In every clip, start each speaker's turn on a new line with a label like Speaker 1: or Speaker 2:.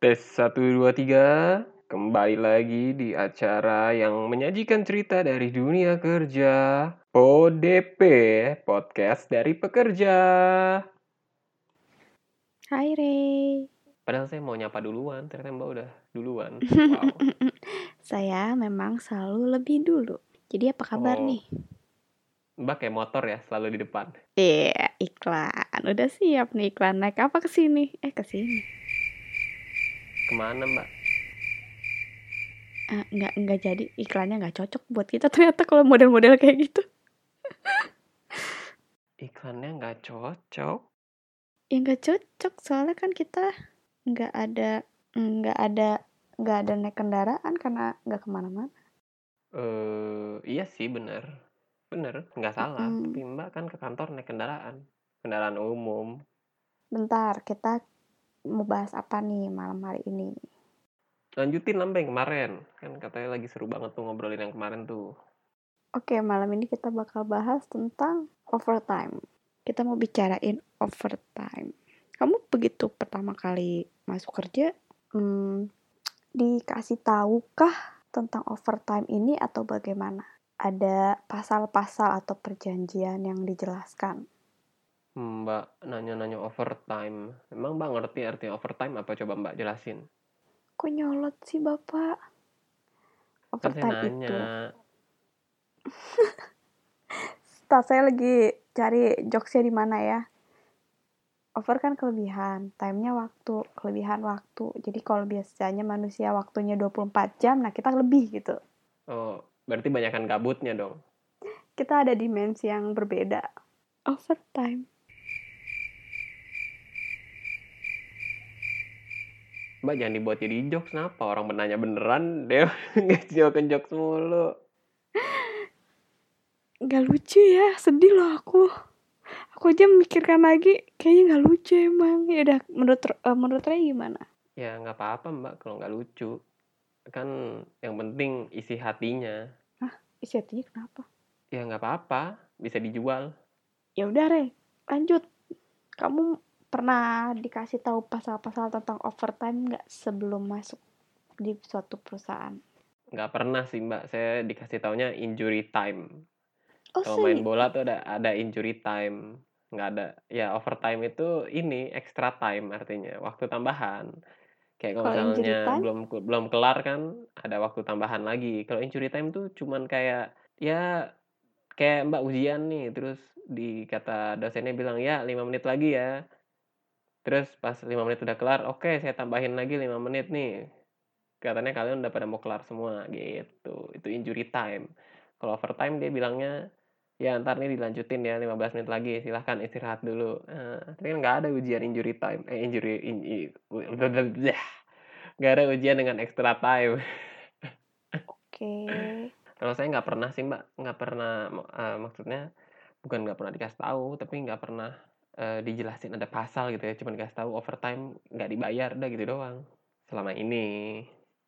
Speaker 1: Tes 1, 2, 3. Kembali lagi di acara yang menyajikan cerita dari dunia kerja. PODP, podcast dari pekerja.
Speaker 2: Hai Ray.
Speaker 1: Padahal saya mau nyapa duluan, ternyata Mbak udah duluan. Wow.
Speaker 2: Saya memang selalu lebih dulu. Jadi apa kabar
Speaker 1: Oh.
Speaker 2: nih?
Speaker 1: Mbak kayak motor ya, selalu di depan.
Speaker 2: Iya, iklan. Udah siap nih iklan. Naik apa ke sini? Eh, ke sini.
Speaker 1: Ke mana Mbak?
Speaker 2: Ah, nggak nggak jadi iklannya nggak cocok buat kita ternyata kalau model-model kayak gitu.
Speaker 1: Iklannya nggak cocok.
Speaker 2: Ya nggak cocok soalnya kan kita nggak ada nggak ada nggak ada naik kendaraan karena nggak ke mana-mana.
Speaker 1: Eh, iya sih bener. Bener, nggak salah.
Speaker 2: Mm-mm.
Speaker 1: Tapi Mbak kan ke kantor naik kendaraan. Kendaraan umum.
Speaker 2: Bentar, kita mau bahas apa nih malam hari ini?
Speaker 1: Lanjutin yang kemarin. Kan katanya lagi seru banget tuh ngobrolin yang kemarin tuh.
Speaker 2: Oke, malam ini kita bakal bahas tentang overtime. Kita mau bicarain overtime. Kamu begitu pertama kali masuk kerja, hmm, dikasih tahukah tentang overtime ini atau bagaimana? Ada pasal-pasal atau perjanjian yang dijelaskan?
Speaker 1: Mbak nanya-nanya overtime. Emang Mbak ngerti artinya overtime apa? Coba Mbak jelasin.
Speaker 2: Kok nyolot sih Bapak?
Speaker 1: Kan
Speaker 2: Overtime itu.
Speaker 1: nanya.
Speaker 2: Staf saya lagi cari jokesnya di mana ya. Over kan kelebihan, time-nya waktu, kelebihan waktu. Jadi kalau biasanya manusia waktunya 24 jam, nah kita lebih gitu.
Speaker 1: Oh, berarti banyakan gabutnya dong.
Speaker 2: Kita ada dimensi yang berbeda. Overtime.
Speaker 1: Mbak jangan dibuat jadi jokes kenapa? Orang menanya beneran, dia nggak jawabin jokes mulu.
Speaker 2: Gak lucu ya, sedih loh aku. Aku aja memikirkan lagi, kayaknya gak lucu emang. Ya udah, menurut eh, menurut Ray gimana?
Speaker 1: Ya nggak apa-apa Mbak kalau nggak lucu. Kan yang penting isi hatinya.
Speaker 2: Isi hatinya kenapa?
Speaker 1: Ya nggak apa-apa, bisa dijual.
Speaker 2: Ya udah Ray, lanjut. Kamu pernah dikasih tahu pasal-pasal tentang overtime nggak sebelum masuk di suatu perusahaan?
Speaker 1: Nggak pernah sih Mbak, saya dikasih taunya injury time.
Speaker 2: Oh,
Speaker 1: Kalau main bola tuh ada ada injury time, nggak ada. Ya overtime itu ini extra time artinya waktu tambahan. Kayak kalau misalnya
Speaker 2: time?
Speaker 1: belum belum kelar kan ada waktu tambahan lagi. Kalau injury time tuh cuman kayak ya kayak Mbak ujian nih, terus di kata dosennya bilang ya lima menit lagi ya. Terus pas lima menit udah kelar, oke saya tambahin lagi lima menit nih. Katanya kalian udah pada mau kelar semua gitu. Itu injury time. Kalau overtime dia bilangnya ya ntar nih dilanjutin ya 15 menit lagi silahkan istirahat dulu Eh, tapi kan nggak ada ujian injury time eh injury in, nggak ada ujian dengan extra time
Speaker 2: Oke.
Speaker 1: kalau saya nggak pernah sih mbak nggak pernah eh, maksudnya bukan nggak pernah dikasih tahu tapi nggak pernah eh, dijelasin ada pasal gitu ya cuma dikasih tahu overtime nggak dibayar udah gitu doang selama ini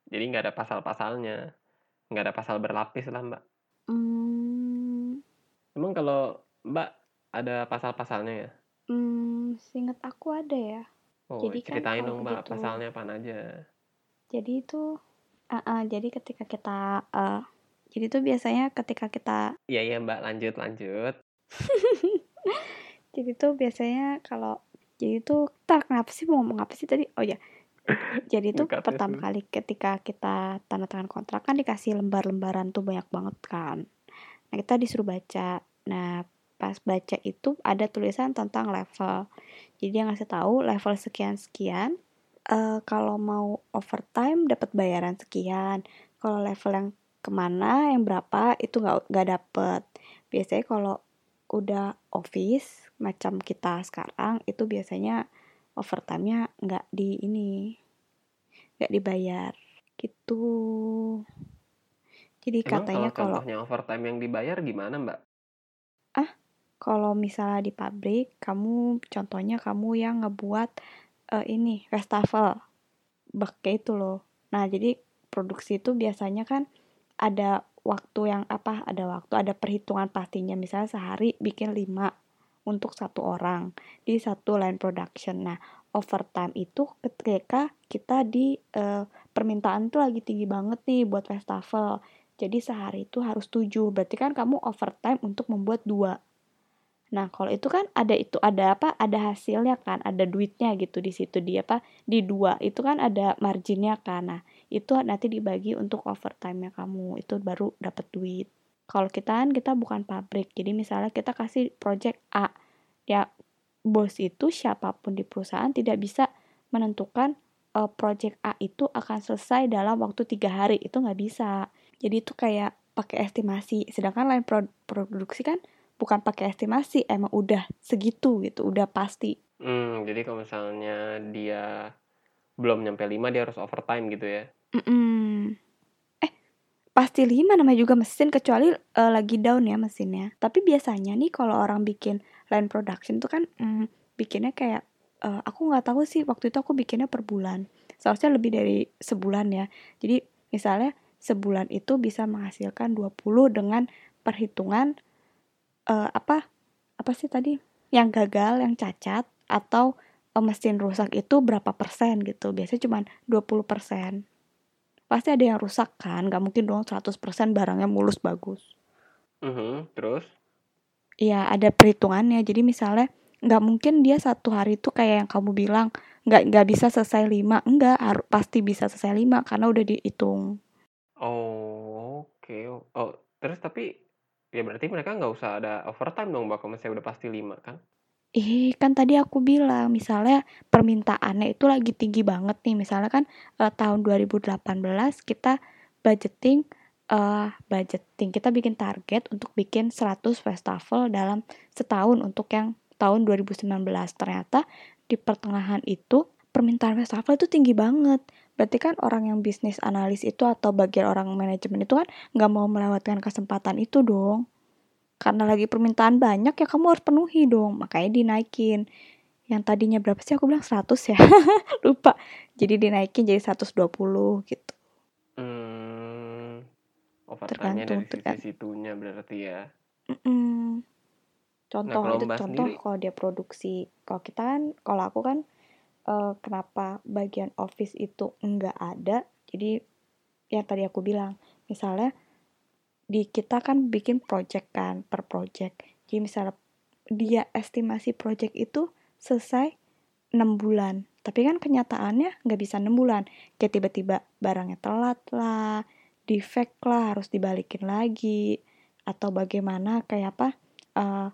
Speaker 1: jadi nggak ada pasal-pasalnya nggak ada pasal berlapis lah mbak
Speaker 2: Hmm,
Speaker 1: emang kalau mbak ada pasal-pasalnya ya
Speaker 2: hmm, seingat aku ada ya.
Speaker 1: Oh,
Speaker 2: Jadi kan
Speaker 1: ceritain
Speaker 2: kalau
Speaker 1: dong, Mbak,
Speaker 2: begitu-
Speaker 1: pasalnya apaan aja?
Speaker 2: Jadi itu, ah, ah, jadi ketika kita, eh, jadi itu biasanya ketika kita
Speaker 1: Iya, iya, Mbak, lanjut, lanjut.
Speaker 2: Jadi tuh biasanya kalau jadi tuh ntar kenapa sih mau ngomong apa sih tadi? Oh ya. Jadi tuh
Speaker 1: Ngekatnya
Speaker 2: pertama kali ketika kita tanda tangan kontrak kan dikasih lembar-lembaran tuh banyak banget kan. Nah, kita disuruh baca. Nah, pas baca itu ada tulisan tentang level. Jadi dia ngasih tahu level sekian-sekian eh kalau mau overtime dapat bayaran sekian. Kalau level yang ke mana yang berapa itu nggak nggak dapet. Biasanya kalau udah office macam kita sekarang itu biasanya overtime-nya nggak di ini nggak dibayar. Gitu. Jadi
Speaker 1: Emang
Speaker 2: katanya
Speaker 1: kalau contohnya overtime yang dibayar gimana, Mbak?
Speaker 2: kalau misalnya di pabrik kamu contohnya kamu yang ngebuat eh, ini wastafel bak kayak itu loh. Nah jadi produksi itu biasanya kan ada waktu yang apa ada waktu ada perhitungan pastinya. Misalnya sehari bikin 5 untuk satu orang di satu line production. Nah, overtime itu ketika kita di uh, permintaan tuh lagi tinggi banget nih buat festival. Jadi sehari itu harus tujuh. Berarti kan kamu overtime untuk membuat dua. Nah, kalau itu kan ada itu ada apa? Ada hasilnya kan, ada duitnya gitu di situ dia apa? Di dua itu kan ada marginnya kan. Nah, itu nanti dibagi untuk overtime-nya kamu. Itu baru dapat duit. Kalau kita kan kita bukan pabrik, jadi misalnya kita kasih project A, ya bos itu siapa pun di perusahaan tidak bisa menentukan uh, project A itu akan selesai dalam waktu tiga hari itu nggak bisa. Jadi itu kayak pakai estimasi. Sedangkan lain pro produksi kan bukan pakai estimasi, emang udah segitu gitu, udah pasti.
Speaker 1: Hmm, jadi kalau misalnya dia belum nyampe 5 dia harus overtime gitu ya?
Speaker 2: Mm -mm pasti lima namanya juga mesin kecuali uh, lagi down ya mesinnya. Tapi biasanya nih kalau orang bikin line production tuh kan mm, bikinnya kayak uh, aku nggak tahu sih waktu itu aku bikinnya per bulan. Seharusnya lebih dari sebulan ya. Jadi misalnya sebulan itu bisa menghasilkan 20 dengan perhitungan uh, apa apa sih tadi? Yang gagal yang cacat atau uh, mesin rusak itu berapa persen gitu. Biasanya cuma 20 persen pasti ada yang rusak kan? Gak mungkin dong 100% barangnya mulus bagus.
Speaker 1: -hmm, terus?
Speaker 2: Iya ada perhitungannya. Jadi misalnya nggak mungkin dia satu hari itu kayak yang kamu bilang nggak nggak bisa selesai lima. Enggak harus pasti bisa selesai lima karena udah dihitung.
Speaker 1: Oh oke okay. oh terus tapi ya berarti mereka nggak usah ada overtime dong bakal misalnya udah pasti lima kan
Speaker 2: Ih, kan tadi aku bilang, misalnya permintaannya itu lagi tinggi banget nih. Misalnya kan uh, tahun 2018 kita budgeting uh, budgeting kita bikin target untuk bikin 100 festival dalam setahun untuk yang tahun 2019. Ternyata di pertengahan itu permintaan festival itu tinggi banget. Berarti kan orang yang bisnis analis itu atau bagian orang manajemen itu kan nggak mau melewatkan kesempatan itu dong karena lagi permintaan banyak ya kamu harus penuhi dong. Makanya dinaikin. Yang tadinya berapa sih? Aku bilang 100 ya. Lupa. Jadi dinaikin jadi 120 gitu.
Speaker 1: Hmm, overtime dari sisi situnya berarti ya.
Speaker 2: Mm -mm. contoh nah, itu contoh kalau dia produksi. Kalau kita kan kalau aku kan uh, kenapa bagian office itu enggak ada? Jadi yang tadi aku bilang misalnya di kita kan bikin project kan per project. Jadi misalnya dia estimasi project itu selesai 6 bulan. Tapi kan kenyataannya nggak bisa 6 bulan. Kayak tiba-tiba barangnya telat lah defect lah harus dibalikin lagi. Atau bagaimana kayak apa uh,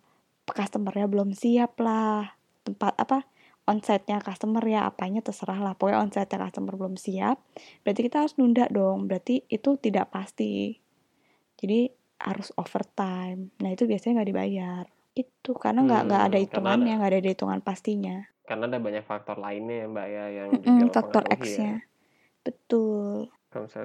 Speaker 2: customernya belum siap lah. Tempat apa onsite-nya customer ya apanya terserah lah. Pokoknya onsite-nya customer belum siap berarti kita harus nunda dong. Berarti itu tidak pasti jadi harus overtime. Nah itu biasanya nggak dibayar. Itu karena nggak nggak hmm, ada hitungannya nggak ada, ada hitungan pastinya.
Speaker 1: Karena ada banyak faktor lainnya ya mbak ya yang
Speaker 2: mm -hmm, faktor X-nya. ya. betul.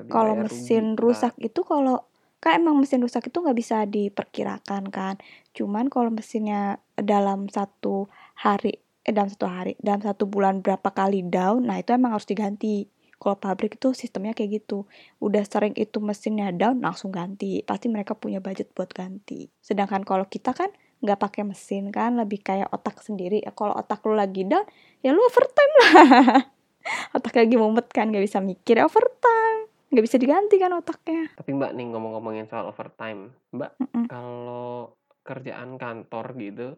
Speaker 2: Kalau mesin rusak itu kalau kan emang mesin rusak itu nggak bisa diperkirakan kan. Cuman kalau mesinnya dalam satu hari eh dalam satu hari dalam satu bulan berapa kali down nah itu emang harus diganti kalau pabrik itu sistemnya kayak gitu. Udah sering itu mesinnya down langsung ganti. Pasti mereka punya budget buat ganti. Sedangkan kalau kita kan nggak pakai mesin kan lebih kayak otak sendiri. Ya kalau otak lu lagi down ya lu overtime lah. Otak lagi mumet kan nggak bisa mikir overtime. Nggak bisa diganti kan otaknya.
Speaker 1: Tapi mbak nih ngomong-ngomongin soal overtime. Mbak mm -mm. kalau kerjaan kantor gitu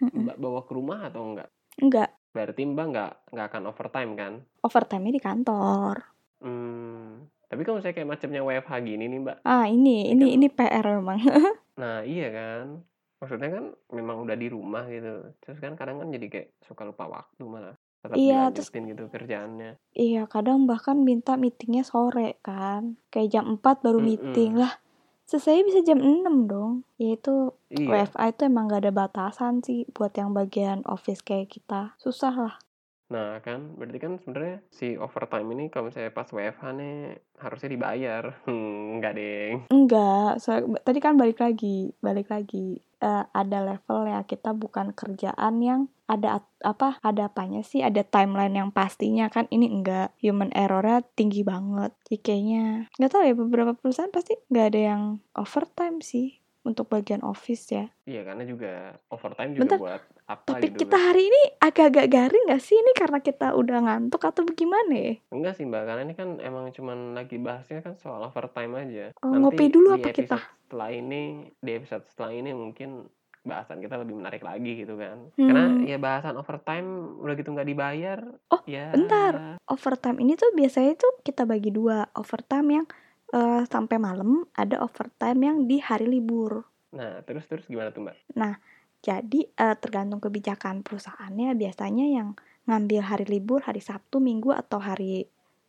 Speaker 1: mm -mm. mbak bawa ke rumah atau enggak
Speaker 2: enggak
Speaker 1: Berarti Mbak nggak nggak akan overtime kan?
Speaker 2: Overtime di kantor.
Speaker 1: Hmm, tapi kalau saya kayak macamnya WFH gini nih Mbak.
Speaker 2: Ah ini ini kan, ini PR memang.
Speaker 1: nah iya kan, maksudnya kan memang udah di rumah gitu. Terus kan kadang kan jadi kayak suka lupa waktu malah. Tetap
Speaker 2: iya terus
Speaker 1: gitu kerjaannya.
Speaker 2: Iya kadang bahkan minta meetingnya sore kan, kayak jam 4 baru mm -mm. meeting lah selesai bisa jam 6 dong. Yaitu iya. WFA itu emang gak ada batasan sih buat yang bagian office kayak kita. Susah lah.
Speaker 1: Nah kan berarti kan sebenarnya si overtime ini kalau misalnya pas WFH nih harusnya dibayar. Hmm, enggak deh
Speaker 2: enggak so, tadi kan balik lagi balik lagi uh, ada level ya kita bukan kerjaan yang ada apa ada apanya sih ada timeline yang pastinya kan ini enggak human errornya tinggi banget. Kayaknya nggak tahu ya beberapa perusahaan pasti nggak ada yang overtime sih untuk bagian office ya.
Speaker 1: Iya, karena juga overtime juga
Speaker 2: Bentar,
Speaker 1: buat apa
Speaker 2: Topik
Speaker 1: gitu
Speaker 2: kita hari ini agak-agak garing gak sih ini karena kita udah ngantuk atau bagaimana ya?
Speaker 1: Enggak sih, Mbak, karena ini kan emang cuman lagi bahasnya kan soal overtime aja.
Speaker 2: Oh, ngopi
Speaker 1: Nanti
Speaker 2: dulu
Speaker 1: di
Speaker 2: apa kita?
Speaker 1: setelah ini, di episode setelah ini mungkin bahasan kita lebih menarik lagi gitu kan. Karena
Speaker 2: Hmm.
Speaker 1: ya bahasan overtime udah gitu nggak dibayar,
Speaker 2: Oh,
Speaker 1: ya
Speaker 2: bentar. Overtime ini tuh biasanya tuh kita bagi dua. Overtime yang eh, sampai malam, ada overtime yang di hari libur.
Speaker 1: Nah, terus terus gimana tuh, Mbak?
Speaker 2: Nah, jadi eh, tergantung kebijakan perusahaannya biasanya yang ngambil hari libur hari Sabtu, Minggu atau hari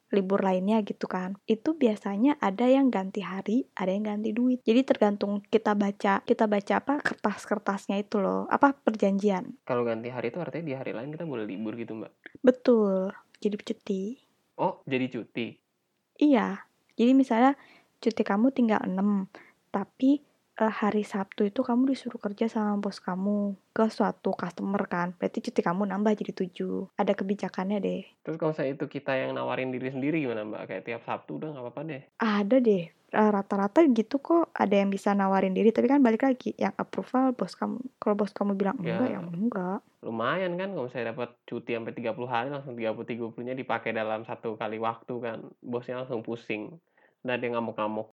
Speaker 2: libur lainnya gitu kan. Itu biasanya ada yang ganti hari, ada yang ganti duit. Jadi tergantung kita baca, kita baca apa kertas-kertasnya itu loh, apa perjanjian.
Speaker 1: Kalau ganti hari itu artinya di hari lain kita boleh libur gitu, Mbak.
Speaker 2: Betul. Jadi cuti.
Speaker 1: Oh, jadi cuti.
Speaker 2: Iya. Jadi misalnya cuti kamu tinggal 6, tapi eh, hari Sabtu itu kamu disuruh kerja sama bos kamu ke suatu customer kan. Berarti cuti kamu nambah jadi 7. Ada kebijakannya deh.
Speaker 1: Terus kalau saya itu kita yang nawarin diri sendiri gimana, Mbak? Kayak tiap Sabtu udah nggak apa-apa deh.
Speaker 2: Ada deh. Eh, Rata-rata gitu kok ada yang bisa nawarin diri tapi kan balik lagi yang approval bos kamu kalau bos kamu bilang
Speaker 1: Ya.
Speaker 2: enggak ya enggak
Speaker 1: Lumayan kan kalau saya dapat cuti sampai 30 hari langsung 30 30-nya dipakai dalam satu kali waktu kan. Bosnya langsung pusing. Dan dia ngamuk-ngamuk.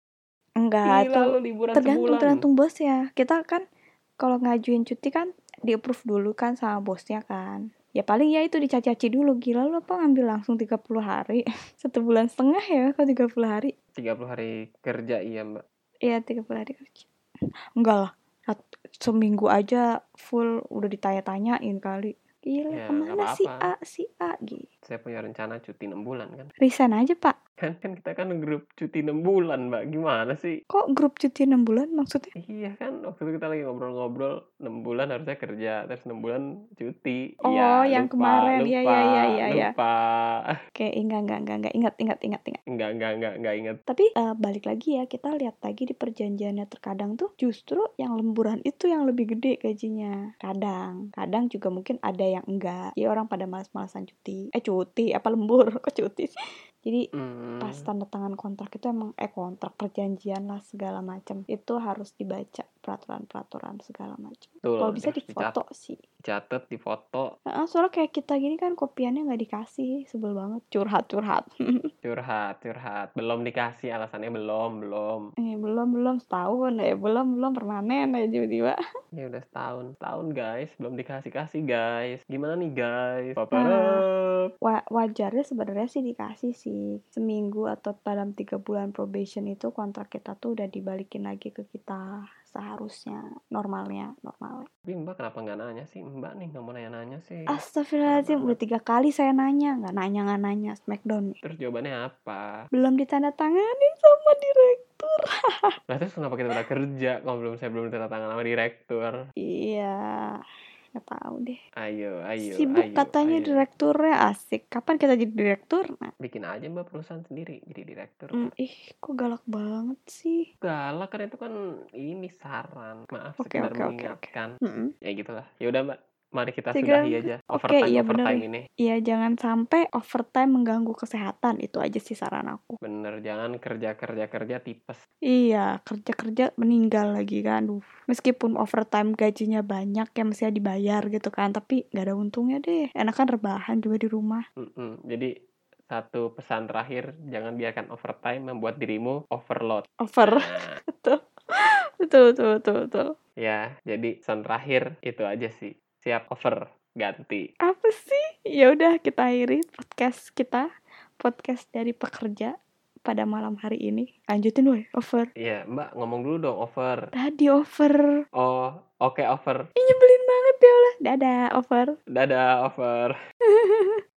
Speaker 2: enggak
Speaker 1: Gila
Speaker 2: itu
Speaker 1: lu liburan
Speaker 2: tergantung
Speaker 1: sebulan.
Speaker 2: tergantung bos ya kita kan kalau ngajuin cuti kan di approve dulu kan sama bosnya kan ya paling ya itu dicaci-caci dulu gila lu apa ngambil langsung 30 hari satu bulan setengah ya kalau 30 hari
Speaker 1: 30 hari kerja iya, Mbak.
Speaker 2: iya 30 hari kerja enggak lah seminggu aja full udah ditanya-tanyain kali gila
Speaker 1: Ya,
Speaker 2: ke mana
Speaker 1: nggak
Speaker 2: si. A si A gitu
Speaker 1: Saya punya rencana cuti 6 bulan kan.
Speaker 2: resign aja pak
Speaker 1: Kan kan kita kan grup cuti 6 bulan, Mbak. Gimana sih?
Speaker 2: kok grup cuti 6 bulan maksudnya
Speaker 1: Iya kan, waktu itu kita lagi ngobrol-ngobrol 6 bulan harusnya kerja, terus 6 bulan cuti.
Speaker 2: Oh,
Speaker 1: Iya,
Speaker 2: yang
Speaker 1: lupa,
Speaker 2: kemarin. Iya,
Speaker 1: lupa,
Speaker 2: iya, iya, iya, iya.
Speaker 1: lupa.
Speaker 2: kayak enggak enggak enggak enggak ingat ingat ingat ingat
Speaker 1: Enggak, enggak, enggak, enggak inget.
Speaker 2: Tapi eh, balik lagi ya, kita lihat lagi di perjanjiannya terkadang tuh justru yang lemburan itu yang lebih gede gajinya. Kadang, kadang juga mungkin ada yang enggak. Jadi orang pada malas-malasan cuti. Eh cuti, apa lembur? Kok cuti sih? Jadi
Speaker 1: Hmm,
Speaker 2: pas tanda tangan kontrak itu emang eh kontrak perjanjian lah segala macam itu harus dibaca peraturan-peraturan segala macam. Kalau bisa difoto sih.
Speaker 1: Dicatat, difoto,
Speaker 2: Nah, soalnya kayak kita gini kan kopiannya nggak dikasih, sebel banget curhat-curhat.
Speaker 1: curhat, curhat. Belum dikasih alasannya belum, belum.
Speaker 2: eh belum belum setahun ya belum belum permanen ya tiba-tiba.
Speaker 1: Ya udah setahun, tahun guys, belum dikasih-kasih guys. Gimana nih guys? Papa
Speaker 2: Wa- wajarnya sebenarnya sih dikasih sih seminggu atau dalam tiga bulan probation itu kontrak kita tuh udah dibalikin lagi ke kita seharusnya normalnya normalnya
Speaker 1: Tapi Mbak kenapa nggak nanya sih? Mbak nih nggak mau nanya-nanya sih.
Speaker 2: Astagfirullahaladzim udah tiga kali saya nanya nggak nanya nggak nanya Smackdown
Speaker 1: Terus jawabannya apa?
Speaker 2: belum ditandatangani sama direktur
Speaker 1: Lah terus kenapa kita udah kerja kalau belum saya belum tanda tangan sama direktur?
Speaker 2: iya nggak tahu deh
Speaker 1: Ayo, ayo,
Speaker 2: sibuk
Speaker 1: ayo,
Speaker 2: katanya
Speaker 1: ayo.
Speaker 2: direkturnya asik kapan kita jadi direktur nah
Speaker 1: Bikin aja Mbak perusahaan sendiri jadi direktur.
Speaker 2: mm, ih kok galak banget sih
Speaker 1: Galak kan itu kan ini saran. Maaf
Speaker 2: Oke,
Speaker 1: sekedar
Speaker 2: oke, oke, oke.
Speaker 1: mengingatkan.
Speaker 2: Mm-mm.
Speaker 1: Ya gitulah. Ya udah Mbak, mari kita
Speaker 2: Segera-
Speaker 1: sudahi aja
Speaker 2: Oke,
Speaker 1: overtime
Speaker 2: iya bener
Speaker 1: overtime
Speaker 2: ya.
Speaker 1: ini.
Speaker 2: Iya, jangan sampai overtime mengganggu kesehatan. Itu aja sih saran aku.
Speaker 1: Bener, jangan kerja kerja kerja tipes.
Speaker 2: Iya, kerja-kerja meninggal lagi kan. Duh. Meskipun overtime gajinya banyak yang mesti dibayar gitu kan, tapi nggak ada untungnya deh. Enakan rebahan juga di rumah.
Speaker 1: Mm-mm. Jadi satu pesan terakhir, jangan biarkan overtime membuat dirimu overload.
Speaker 2: Over.
Speaker 1: Nah,
Speaker 2: betul. betul, betul, betul, betul.
Speaker 1: ya, jadi pesan terakhir itu aja sih. Siap over, ganti.
Speaker 2: Apa sih? Ya udah kita akhiri podcast kita. Podcast dari pekerja pada malam hari ini. Lanjutin woi, over.
Speaker 1: Iya, Mbak ngomong dulu dong over.
Speaker 2: Tadi over.
Speaker 1: Oh, oke over.
Speaker 2: Ih, nyebelin banget ya Allah. Dadah, over.
Speaker 1: Dadah over.